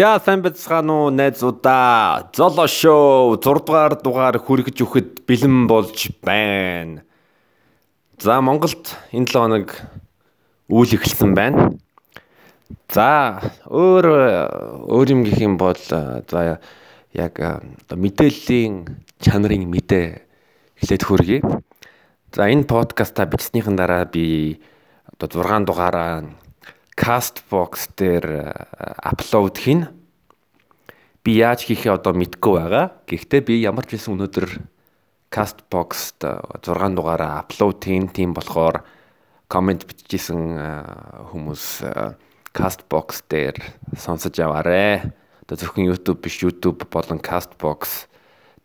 За сайн байцгаана уу найзуудаа. Золо шоу 6 дугаар дугаар хүргэж өгөхөд бэлэн болж байна. За Монголд энэ 7 хоног үйл эхэлсэн байна. За өөр өөр юм гэх юм бол за яг мэдээллийн чанарын мэдээ эхлээд хүргэе. За энэ подкаста бичснийхэн дараа би одоо 6 дугаараа Castbox дээр апплод хийн. Би яаж хийхээ одоо мэдгүй байгаа. Гэхдээ би ямар ч байсан өнөөдөр Castbox-т 6 дугаараа апплод хийн. Тийм болохоор комент бичижсэн хүмүүс Castbox дээр сонсож аваарэ. Одоо зөвхөн YouTube биш YouTube болон Castbox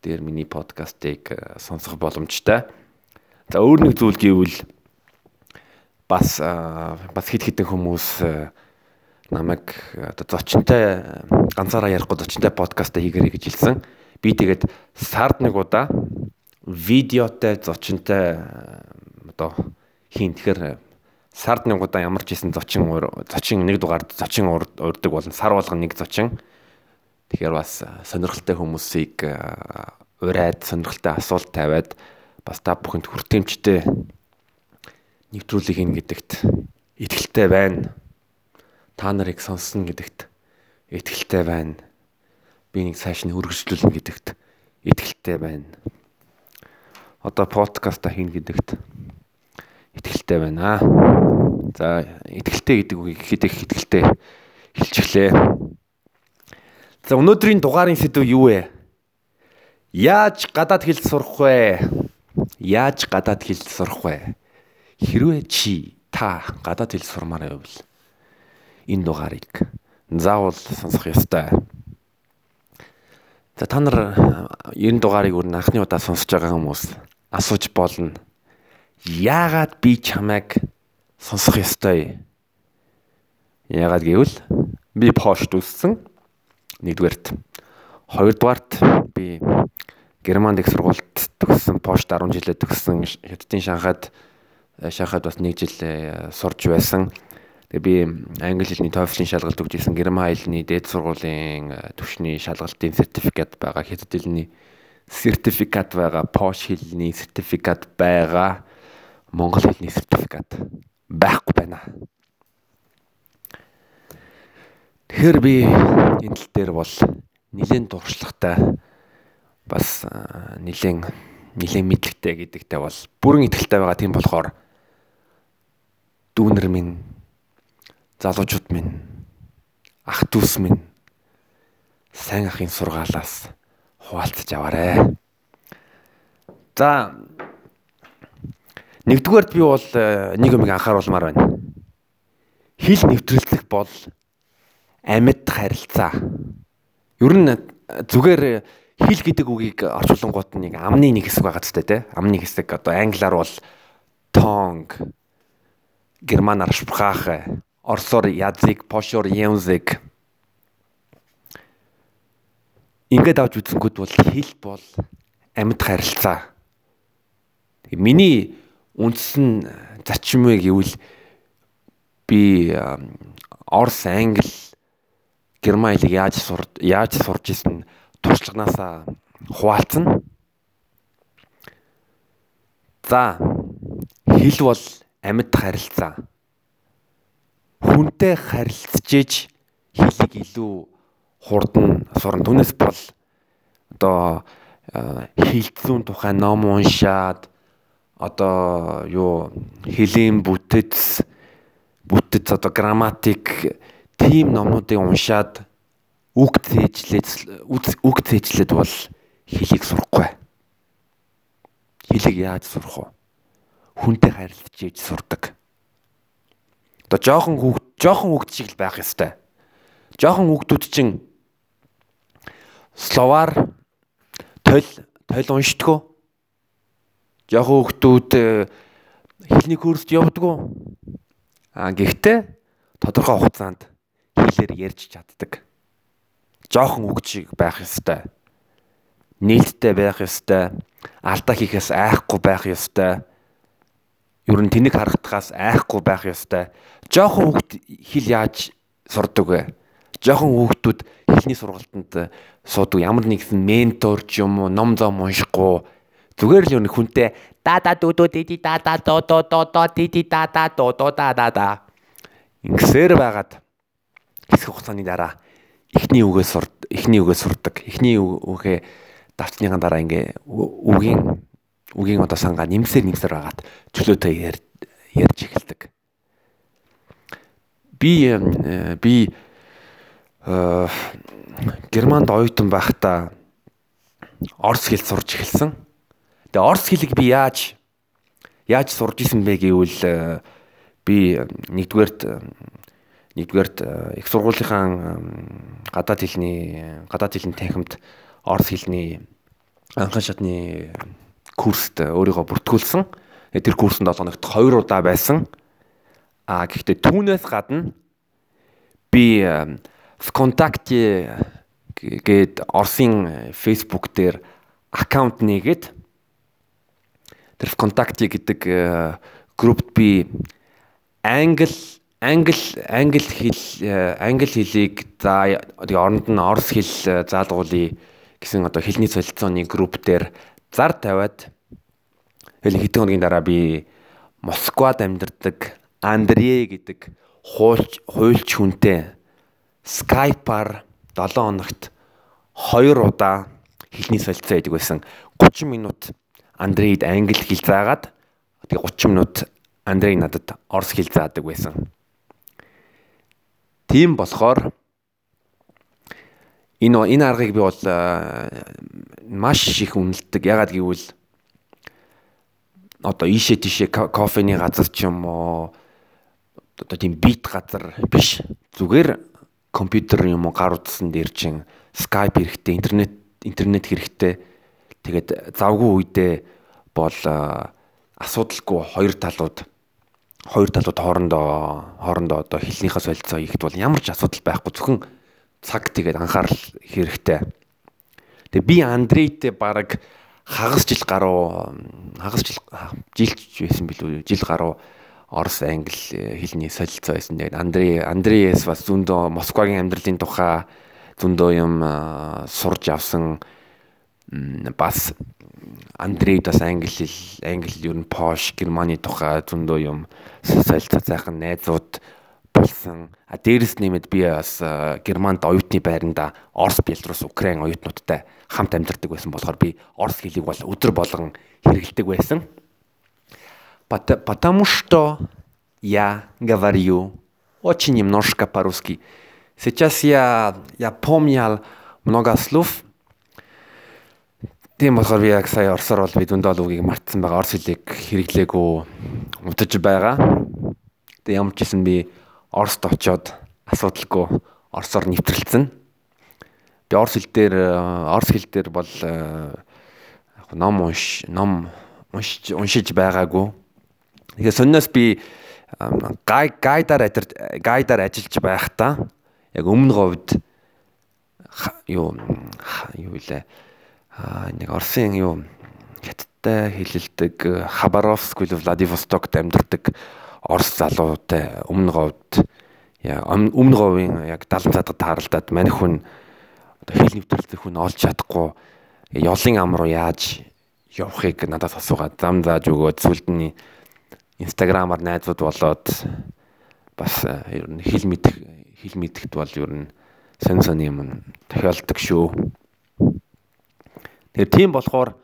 дээр миний подкастыг сонсох боломжтой. За өөр нэг зүйл гэвэл бас бас хит хитэн хүмүүс намайг одоо зочинтой ганцаараа ярихгүй зочинтой подкаст хийгэрэй гэж хэлсэн. Би тэгээд сард нэг удаа видеотой зочинтой одоо хийн тэгэхээр сард нэг удаа ямар ч хийсэн зочин зочин нэг дугаар зочин урддаг болон сар болгон нэг зочин. Тэгэхээр бас сонирхолтой хүмүүсийг урайд сонирхолтой асуулт тавиад бас та бүхэнд хүртээмжтэй нэвтрүүлэг ийн гэдэгт итгэлтэй байна. Та нарыг сонссон гэдэгт итгэлтэй байна. Би нэг цааш нь үргэлжлүүлнэ гэдэгт итгэлтэй байна. Одоо подкаста хийн гэдэгт итгэлтэй байна. За итгэлтэй гэдэг үгийг хэд их итгэлтэй хэлчихлээ. За өнөөдрийн дугаарын сэдв юу вэ? Яаж гадаад хэл сурах вэ? Яаж гадаад хэл сурах вэ? Хэрвээ чи та гадаад хэл сурмаар байвал энэ дугаарыг заавал сонсох ёстой. За та нар энэ дугаарыг өөр анхны удаа сонсож байгаа хүмүүс асууж болно. Яагаад би чамайг сонсох ёстой? Яагаад гэвэл би пошт үссэн. Нэгдүгээрт. Хоёрдугаарт би Германд их сургуульд төгссөн, пошт 10 жилээ төгссөн, Хятадын Шанхайд шахаад бас нэг жил э, сурж байсан. Тэгээ би англи хэлний TOEFL-ийн шалгалт өгч ирсэн. Герман хэлний дээд сургуулийн э, төвшний шалгалтын сертификат байгаа. Хятад хэлний сертификат байгаа. Пош хэлний сертификат байгаа. Монгол хэлний сертификат байхгүй байна. Тэгэхээр би энэ тал дээр бол нэлээд дуршлагтай бас э, нэлээд нэлээд мэдлэгтэй гэдэгтэй бол бүрэн итгэлтэй байгаа тийм болохоор дүүнер минь залуучууд минь ах дүүс минь сайн ахын сургаалаас хуваалцаж аваарэ. За нэгдүгээрт би бол э, нэг юм анхааруулмаар байна. Хил нэвтрүүлэх бол амьд харилцаа. Ер нь зүгээр хил гэдэг үгийг орчуулангууд нэг амны нэг хэсэг байгаа ч тийм амны хэсэг одоо англиар бол tongue германаар Sprache, орсоор язык, пошоор язык. Ингээд авч үзэнгүүд бол хэл бол амьд харилцаа. Миний үндсэн зарчим вэ гэвэл би Орс, Англи, Герман хэлийг яаж сур яаж сурж исэн туршлаганаасаа хуваалцсан. За хэл бол амьд харилцаа. Хүнтэй харилцаж иж хэлийг илүү хурдан сурна. Түүнээс бол одоо хилцүүн тухай ном уншаад одоо юу хэлийн бүтэц бүтэц одоо грамматик тийм номнуудыг уншаад үг зээжлээд үг зээжлээд бол хэлийг сурахгүй. Хэлийг яаж сурах вэ? Хүнтэй харилцаж ээж сурдаг. Одоо жоохон хүүхд жоохон хүүхд шиг л байх ёстой. Жоохон хүүхдүүд чинь словар тойл тойл уншдгоо. Жоохон хүүхдүүд э, хэлний курст явдгоо. А гэхдээ тодорхой хугацаанд хэлээр ярьж чаддаг. Жоохон хүүхд шиг байх ёстой. Нээлттэй байх ёстой. Алдаа хийхээс айхгүй байх ёстой ер нь тэнэг харагдахаас айхгүй байх ёстой. Жохон хүүхд хэл яаж сурдаг вэ? Жохон хүүхдүүд хэлний сургалтанд суудаг ямар нэгэн ментор ч юм уу ном зам уншихгүй зүгээр л юу нэг хүнтэй да да ду ду ди ди да да до до до до ди ди да да до до да да да ингэсээр байгаад хэсэг хугацааны дараа эхний үгээс сур эхний үгээс сурдаг эхний үгээ давчныхаа дараа ингээ үгийн үгийн одоо сангаа нэмсээр нэмсээр байгаад чөлөөтэй ярьж эхэлдэг би би э германд оюутан байхдаа орс хэл сурж эхэлсэн. Тэгээ орс хэлийг би яаж яаж сурж исэн бэ гэвэл э, би нэгдүгээрт нэгдүгээрт э, их сургуулийнхаа гадаад хэлний гадаад хэлний танхимд орс хэлний анхан шатны курст өөрийгөө бүртгүүлсэн. Тэр курсанд 7 хоногт 2 удаа байсан. А гэхдээ түүнээс гадна би ВКонтакте гээд Орсын Facebook дээр аккаунт нээгээд тэр ВКонтакте гэдэг э, группт би англи англи англи хэл э, англи хэлийг за тэгээ оронд нь орос хэл э, заалгуулъя гэсэн одоо хэлний солилцооны групп дээр зар тавиад хэл хэдэн хоногийн дараа би Москвад амьдардаг Андрей гэдэг хуульч хуульч хүнтэй Skype-аар 7 хоногт 2 удаа хэлний солилцоо хийдэг байсан. 30 минут Андрейд англи хэл заагаад тэгээ 30 минут Андрей надад орос хэл заадаг байсан. Тийм болохоор энэ энэ аргыг би бол маш их үнэлдэг. Ягаад гэвэл одоо ийшээ тийшээ кофений газар ч юм уу одоо тийм бит газар биш. Зүгээр компьютер юм уу гар утсан дээр чин Skype хэрэгтэй, интернет интернет хэрэгтэй. Тэгээд завгүй үедээ бол асуудалгүй хоёр талууд хоёр талууд хоорондоо хоорондоо одоо хэлнийхээ солилцоо хийхэд бол ямар ч асуудал байхгүй зөвхөн цаг тэгээд анхаарал хэрэгтэй. Тэгээ би Андрейтэй баг хагас жил гаруй хагас жил жилч байсан билүү жил гаруй орос англи хэлний солилцоо байсан. Тэгээд Андрей Андреяс бас зөндөө Москвагийн амьдралын тухай зөндөө юм сурж авсан бас Андрейд бас англи хэл англи ер нь Пош Германы тухай зөндөө юм солилцоо зайхан найзууд болсон. А дээрэс нэмээд би бас Германд оюутны байранда Орос, Белорус, Украин оюутнуудтай хамт амьдардаг байсан болохоор би орос хэлийг бол өдөр болгон хэрэгэлдэг байсан. Потому что я говорю очень немножко по-русски. Сейчас я, я помнил много слов. Тийм болохоор би яг сая орсоор бол би дүндээ л үгийг мартсан байгаа. Орс хэлийг хэрэглээгүй удаж байгаа. Тэгээ ямар ч гэсэн би Оросд очоод асуудалгүй орсоор нэвтрэлцэн. Би орс хэл дээр орс хэл дээр бол яг ном унш ном уншиж уншиж байгаагүй. Тэгэхээр сонноос би гай гайдаар гайдаар ажиллаж байхдаа яг өмнө говьд юу юу илээ аа нэг Оросын юу хятадтай хэлэлдэг Хабаровск или Владивостокт амьдардаг Орос залуутай өмнө говьд өмнө говийн яг 70 цадад тааралдаад манайх хүн одоо хэл нэвтрүүлэх хүн олж чадахгүй ёлын ам руу яаж явахыг надад асуугаад зам зааж өгөөд сүлдний инстаграмаар найзууд болоод бас э, ер нь хэл мэдэх хэл мэдэхт бол ер нь сон сон юм тохиолдог шүү. Тэгээ тийм болохоор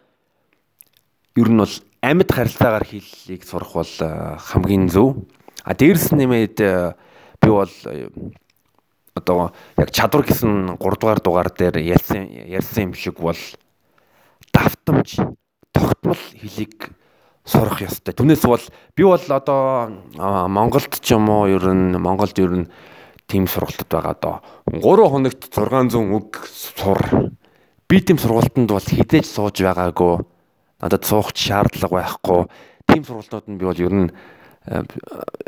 ер нь бол амьд харилцаагаар хэллийг сурах бол э, хамгийн зөв. А дээрс нэмээд э, би бол одоо яг чадвар гэсэн 3 дугаар дугаар дээр ярьсан ярьсан юм шиг бол давтамж тогтмол хэлийг сурах ёстой. Түүнээс бол би бол одоо Монголд ч юм уу ер нь Монголд ер нь тийм сургалтад байгаа доо. 3 хоногт 600 үг сур. Би тийм сургалтанд бол хідээж сууж байгаагүй. Надад суух шаардлага байхгүй. Тийм сургалтууд нь би бол ер нь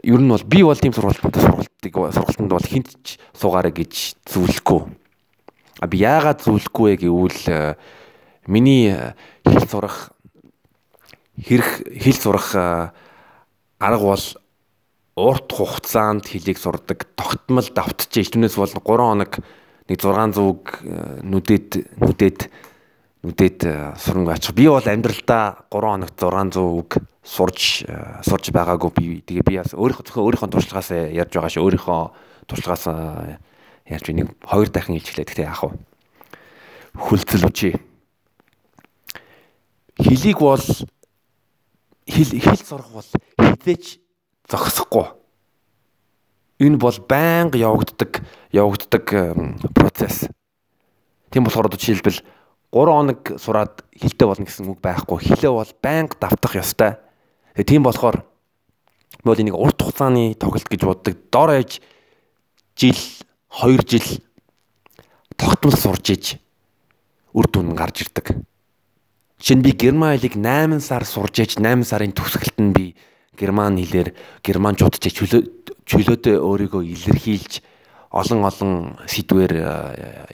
ер нь бол би бол тийм сургалтанд сургалтыг сургалтанд бол хинт ч суугаарэ гэж зөвлөхгүй. А би яагаад зөвлөхгүй вэ гэвэл миний хэл сурах хэрэг хэл сурах арга бол урт хугацаанд хэлийг сурдаг тогтмол давтчихэж түүнээс бол 3 хоног нэг нэг 600-г нүдэд нүдэд нүдэд сурна ачих. Би бол амьдралдаа 3 хоногт 600 үг сурж сурж байгаагүй би. Тэгээ би бас өөрийнхөө зөвхөн өөрийнхөө туршлагаас ярьж байгаа шүү. Өөрийнхөө туршлагаас ярьж нэг хоёр дахин хэлчихлээ. Гэхдээ яах вэ? Хүлцэл үчи. Хилийг бол хил хил сурах бол хизээч зогсохгүй. Энэ бол байнга явагддаг явагддаг процесс. Тийм болохоор одоо жишээлбэл 3 хоног сураад хилтэй болно гэсэн үг байхгүй. Хилээ бол байнга давтах ёстой. Тэгээ тийм болохоор бол энийг урт хугацааны тоглолт гэж боддог. Дор ээж жил 2 жил тогтмол сурж иж үр дүн гарч ирдэг. Жишээ нь би герман хэлийг 8 сар сурж иж 8 сарын төгсгөлт нь би герман хэлээр германчууд ч чөлөөдөө өөрийгөө илэрхийлж олон олон сэдвээр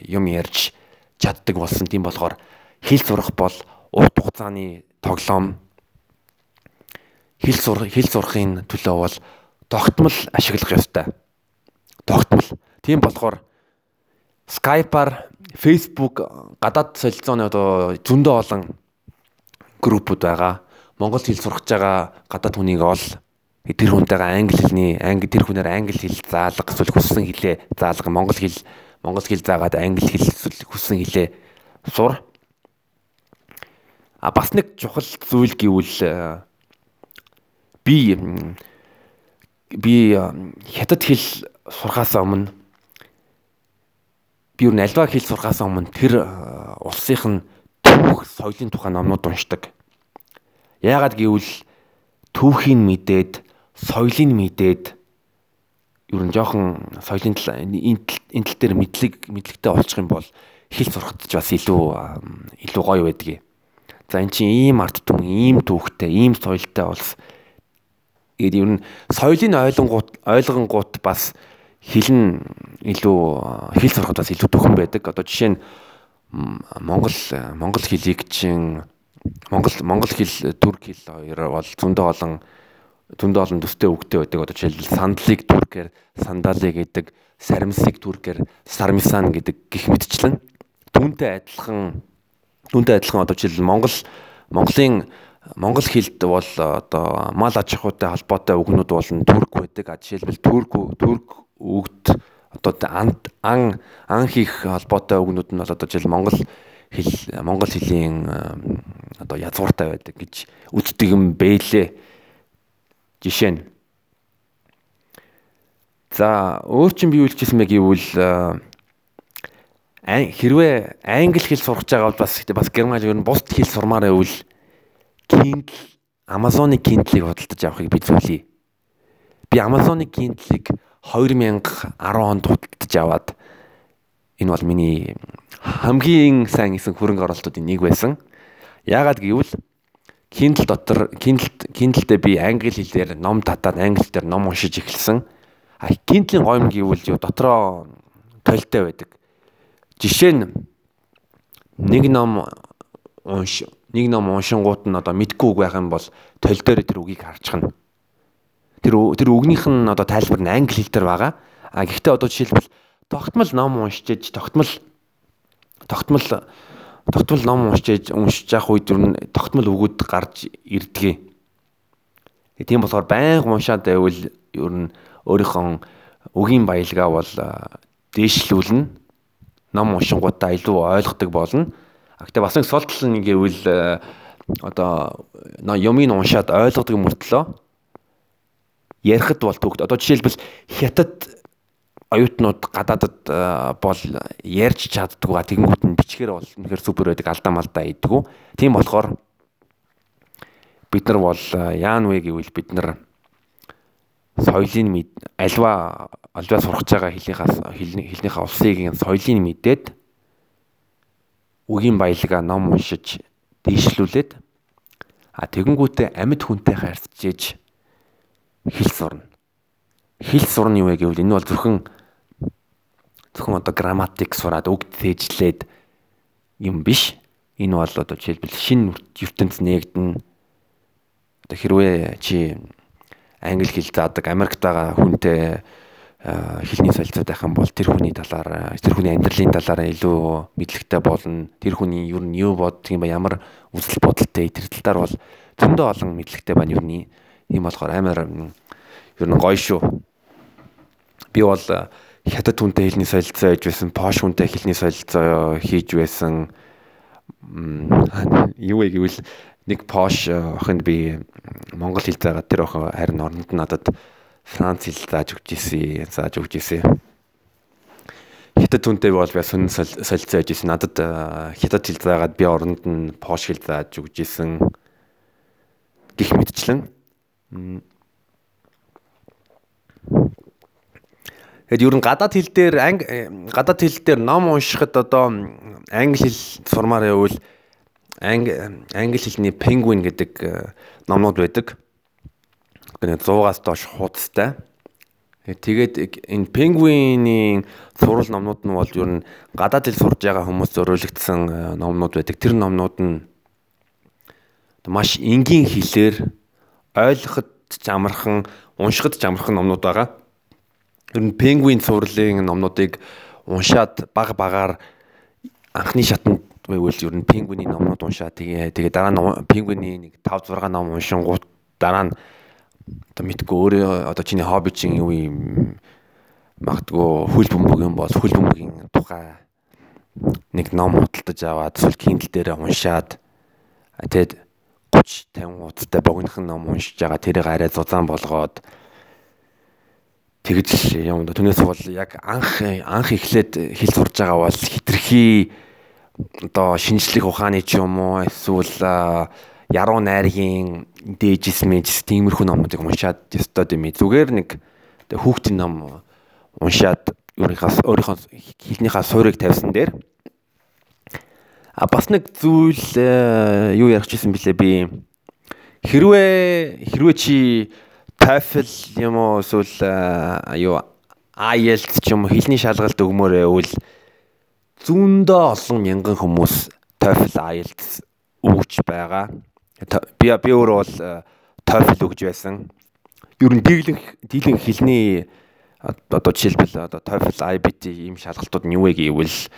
юм ярьж чаддаг болсон. Тийм болохоор хэл сурах бол урт хугацааны тоглоом. Хэл сур хэл сурахын төлөө бол тогтмол ашиглах ёстой. Тогтмол. Тийм болохоор Skype-аар Facebook гадаад солилцооны одоо зөндөө олон группүүд байгаа. Монгол хэл сурах гэж байгаа гадаад хүнийг ол тэр хүнтэйгээ англи хэлний англи тэр хүнээр англи хэл заалга эсвэл хүссэн хэлээ заалга монгол хэл монгол хэл заагаад англи хэл хүссэн хэлээ сур. А бас нэг чухал зүйл гэвэл э, би би хятад хэл сурахаас өмнө би юу н альва хэл сурахаас өмнө тэр э, улсынх нь түүх соёлын тухай номнууд уншдаг. Яагаад гэвэл түүхийн мэдээд соёлын мэдээд ер нь жоохон соёлын тал энэ тал дээр мэдлэг мэдлэгтэй олчих юм бол хэл сурахад ч бас илүү илүү гоё байдгийг. За эн чинь ийм арт түмэн, ийм түүхтэй, ийм соёлтой улс. Тэгээд ер нь соёлын ойлгонгууд ойлгонгууд бас нь илүү хэл сурахад бас илүү төхөн байдаг. Одоо жишээ нь Монгол монгол хэлийг чинь монгол монгол хэл түрк хэл хоёр бол зөндөө олон зөндөө олон төстэй үгтэй байдаг. Одоо жишээлбэл сандлыг түркээр сандали гэдэг, саримсыг түркээр сармисан гэдэг гих мэтчлэн түүнтэй адилхан түүнтэй адилхан одоо жишээлбэл Монгол Монголын монгол хэлд бол одоо мал аж ахуйтай холбоотой үгнүүд болно түрк байдаг. Жишээлбэл түрк түрк үгд одоо ан ан хийх холбоотой үгнүүд нь бол одоо жишээл монгол хэл монгол хэлийн одоо язгууртай байдаг гэж үздэг юм бэлээ Жишээ нь. За өөр чинь би үйлчилсэн мэ гэвэл хэрвээ англи хэл сурах гэж байгаа бол бас бас герман ер нь бусд хэл сурмаар байвал Kindle Amazon-ы Kindle-ийг худалдаж авахыг би зүйлий. Би Amazon-ы Kindle-ийг 2010 онд худалдаж аваад энэ бол миний хамгийн сайн исэн хөрөнгө оруулалтуудын нэг байсан. Яагаад гэвэл Kindle дотор Kindle Kindle-тэй би англи хэлээр ном татаад англи дээр ном уншиж эхэлсэн. А Kindle-ийн гомь гэвэл юу дотроо толтой байдаг. Жишээ нь нэг ном унш нэг ном уншингууд нь одоо мэдгүй үг байх юм бол толь дээр тэр үгийг харчихна. Тэр тэр үгнийх нь одоо тайлбар нь англи хэл дээр байгаа. А гэхдээ одоо жишээлбэл тогтмол ном уншиж тогтмол тогтмол тогтмол ном уншиж уншиж явах үед ер нь тогтмол өгөөд гарч ирдгээ. Тийм болохоор байнга уншаад байвал ер нь өөрийнхөө өгийн баялгаа бол дээшлүүлнэ. Ном уншингуудаа илүү ойлгодог болно. Гэхдээ бас нэг сул тал нь гэвэл одоо юмыг уншаад ойлгодог мөртлөө ярихад бол төгт. Одоо жишээлбэл хятад оюутнууд гадаадад э, бол ярьж чаддгүй тэгэнгүүт нь бичгээр бол үнэхээр супер байдаг алдаа малдаа идэггүй. Тийм болохоор бид нар бол э, яан вэ гэвэл бид нар соёлын альва альва сурах байгаа хэлнийхээс хэлнийхээ улсыг соёлын мэдээд үгийн баялгаа ном уншиж дийшлүүлээд а тэгэнгүүтээ амьд хүнтэй харьцаж хэл сурна. Хэл сурна юу вэ гэвэл энэ бол зөвхөн зөвхөн одоо грамматик сураад үг тээжлээд юм биш. Энэ бол одоо жишээлбэл шинэ ертөнц нээгдэн одоо хэрвээ чи англи хэл заадаг Америкт байгаа хүнтэй хэлний солилцоо байх юм бол тэр хүний талаар тэр хүний амьдралын талаараа илүү мэдлэгтэй болно. Тэр хүний юу нь юу боддөг юм ба ямар үзэл бодолтой тэр талаар бол зөндөө олон мэдлэгтэй байна юу нь. Ийм болохоор амар ер нь гоё шүү. Би бол хятад хүнтэй хэлний солилцоо хийж байсан, пош хүнтэй хэлний солилцоо хийж байсан. Юу вэ гэвэл нэг пош охинд би монгол хэл заагаад тэр охин харин оронд надад Франц хэл зааж өгч ирсэн, зааж өгч ирсэн. Хятад түнтэй бол би сонин солилцоо хийж ирсэн. Надад хятад хэл заагаад би оронд нь пош хэл зааж өгч ирсэн. Гэх мэтчлэн. Тэгэд ер нь гадаад хэл дээр гадаад хэл дээр ном уншихад одоо англи хэл сурмаар явбал англи англи хэлний penguin гэдэг номнууд байдаг нэг 100-аас доош хуудастай. Тэгээд энэ пингвиний сурал номнууд нь бол ер нь гадаад хэл сурж байгаа хүмүүс зориулагдсан э, номнууд байдаг. Тэр номнууд нь маш энгийн хэлээр ойлгоход ч амархан, уншихад ч амархан номнууд байгаа. Ер нь пингвин сурлын номнуудыг уншаад баг багаар анхны шатанд байвал ер нь пингвиний номнууд уншаа. Тэгээ тэгээ дараа нь пингвиний нэг 5 6 ном уншингууд дараа нь одоо мэдгүй өөрөө одоо чиний хобби чинь юу юм магадгүй хөл бөмбөг юм бол хөл бөмбөгийн тухай нэг ном худалдаж аваад эсвэл Kindle дээр уншаад тэгээд 30 50 хуудастай богинохон ном уншиж байгаа тэрийг арай зузаан болгоод тэгж юм да түүнээс бол яг анх анх эхлээд хэл сурж байгаа бол хитрхи одоо шинжлэх ухааны ч юм уу эсвэл яруу найргийн дээжис мэжс тиймэрхүү номуудыг уншаад ёстой юм. Зүгээр нэг хүүхдийн ном уншаад өөрийнхөө өөрийнхөө хэлнийхаа суурийг тавьсан дээр. А бас нэг зүйл э, юу ярих гэсэн бэлээ би. Хэрвээ хэрвээ чи TOEFL юм уу эсвэл э, юу IELTS ч юм уу хэлний шалгалт өгмөр байвал зүүндөө олон мянган хүмүүс TOEFL IELTS өгч байгаа би би өөрөө бол TOEFL өгж байсан. Ер нь дийлэнх дийлэнх хэлний одоо жишээлбэл одоо TOEFL IBT ийм шалгалтууд нь юу вэ гэвэл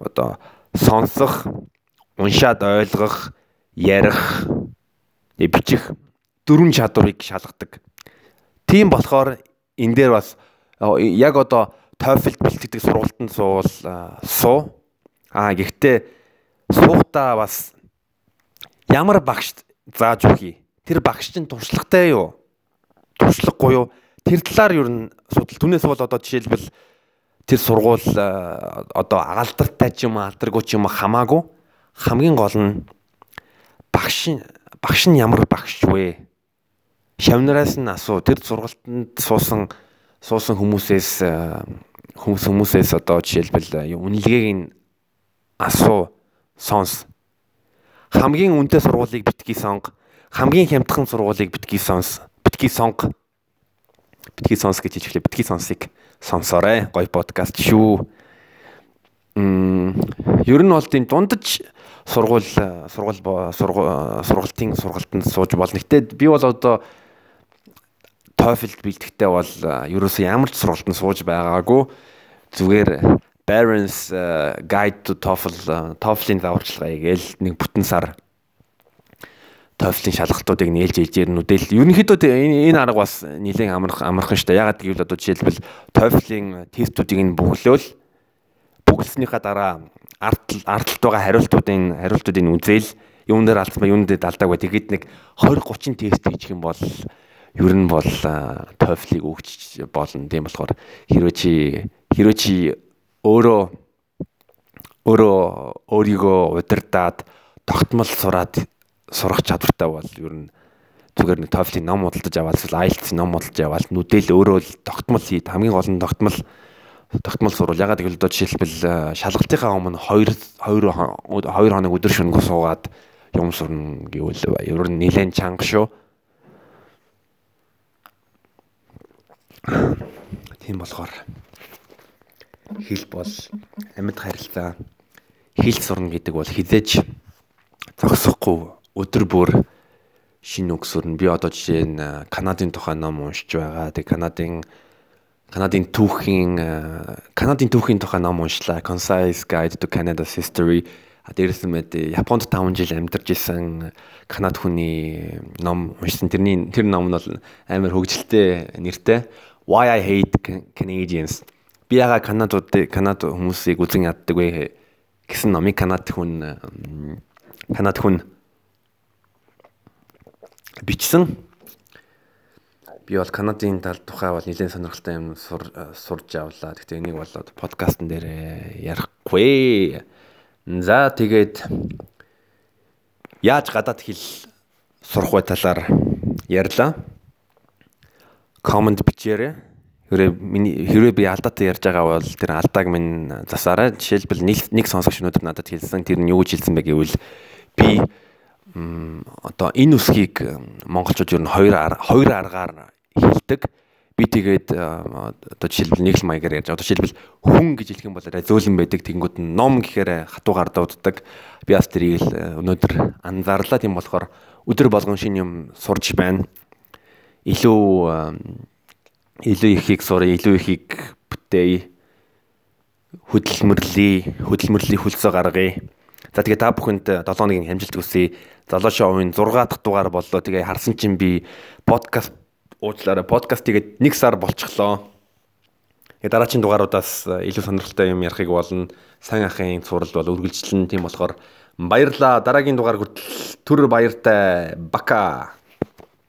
одоо сонсох, уншаад ойлгох, ярих, бичих дөрвөн чадварыг шалгадаг. Тийм болохоор энэ дээр бас яг одоо TOEFL бэлтгэдэг сургалтанд суувал суу. Аа гэхдээ суухдаа бас ямар багш зааж өгье. Тэр багш чинь туршлагатай юу? Туршлагагүй юу? Тэр талаар ер нь судал. Түүнээс бол одоо жишээлбэл тэр сургууль одоо алдартай ч юм алдаргүй ч юм хамаагүй хамгийн гол нь багш багш нь ямар багш вэ? Шавнараас нь асуу. Тэр сургалтанд суусан суусан хүмүүсээс хүмүүс хүмүүсээс одоо жишээлбэл үнэлгээг нь асуу сонс хамгийн үнэтэй сургуулийг битгий сонго. Хамгийн хямдхан сургуулийг битгий сонс. Битгий сонго. Битгий сонс гэж хэлээ. Битгий сонсыг сонсоорой. Гоё подкаст шүү. Мм ер нь бол тийм дундаж сургууль сургууль сургалтын сургалтанд сууж болно. Гэтэ би бол одоо TOEFL бэлтгэхдээ бол ерөөсөө ямар ч сургалтанд сууж байгаагүй. Зүгээр Barron's Guide to TOEFL TOEFL-ийн зааварчилгаа гээл нэг бүтэн сар TOEFL-ийн шалгалтуудыг нээлж ээж ирнүүдэл ерөнхийдөө энэ арга бас нэлээд амарх амархан шүү дээ. Ягаад гэвэл одоо жишээлбэл TOEFL-ийн тестүүдийг нь бүглөөл бүглснийхаа дараа ард ардталт байгаа хариултуудын хариултуудыг үзээл юун дээр алдсан ба юун дээр далдаг бай. Тэгэд нэг 20 30 тест хийчих юм бол ер нь бол TOEFL-ийг өгч болно. Тийм болохоор хэрвээ чи хэрвээ чи өөрөө өөрөө өөрийгөө удирдаад тогтмол сураад сурах чадвартай бол ер нь зүгээр нэг TOEFL-ийн ном худалдаж аваад эсвэл IELTS-ийн ном худалдаж аваад нүдэл өөрөө л тогтмол хий хамгийн гол нь тогтмол тогтмол сурвал ягаад гэвэл одоо жишээлбэл шалгалтынхаа өмнө 2 2 2 хоног өдөр шөнөгүй суугаад юм сурна гэвэл ер нь нэлээд чанга шүү. Тийм болохоор хэл бол амьд харилцаа хэл сурна гэдэг бол хизээч зогсохгүй өдөр бүр шинэ үг сурна. Би одоо жишээ нь Канадын тухай ном уншиж байгаа. Тэг Канадын Канадын түүхийн Канадын түүхийн тухай ном уншлаа. Concise Guide to Canada's History. Дээрээс нь мэд Японд 5 жил амьдарч исэн Канад хүний ном уншсан. Тэрний тэр ном нь бол амар хөгжилтэй нэртэй Why I Hate Canadians. Би яга Канадууд Канад хүмүүсийг үзэн яддаг вэ гэсэн номыг Канад хүн Канад хүн бичсэн би бол Канадын тал тухай бол нэлээд сонирхолтой юм сурж авлаа. Гэхдээ энийг бол подкастн дээр ярихгүй. За тэгээд яаж гадаад хэл сурах вэ талаар ярьлаа. Коммент бичээрэй. Хэрвээ миний хэрвээ би алдаатай ярьж байгаа бол тэр алдааг минь засаарай. Жишээлбэл нэг сонсогч өнөөдөр надад хэлсэн тэр нь юу гэж хэлсэн бэ гэвэл би одоо энэ үсгийг монголчууд ер нь хоёр хоёр аргаар хэлдэг. Би тэгээд одоо жишээлбэл нэг л маягаар ярьж. Одоо жишээлбэл хүн гэж хэлэх юм бол зөөлөн байдаг. Тэнгүүд нь ном гэхээр хатуугаар дууддаг. Би бас тэрийг л өнөөдөр анзаарлаа. Тийм болохоор өдөр болгон шинэ юм сурч байна. Илүү илүү ихийг сурах, илүү ихийг бүтээе. Хөдөлмөрлөе, хөдөлмөрлөлийн хөлсөө гаргая. За тэгээ та бүхэнд 7 хоногийн хамжилт хүсье. Залуу шоуын 6 дахь дугаар боллоо. Тэгээ харсан чинь би подкаст уучлаарай подкаст тэгээд нэг сар болчихлоо. Тэгээ дараагийн дугааруудаас э, илүү сонирхолтой юм ярихыг болно. Сайн ахын сурал бол үргэлжлэн тийм болохоор баярлаа. Дараагийн дугаар хүртэл түр баяртай. Бака.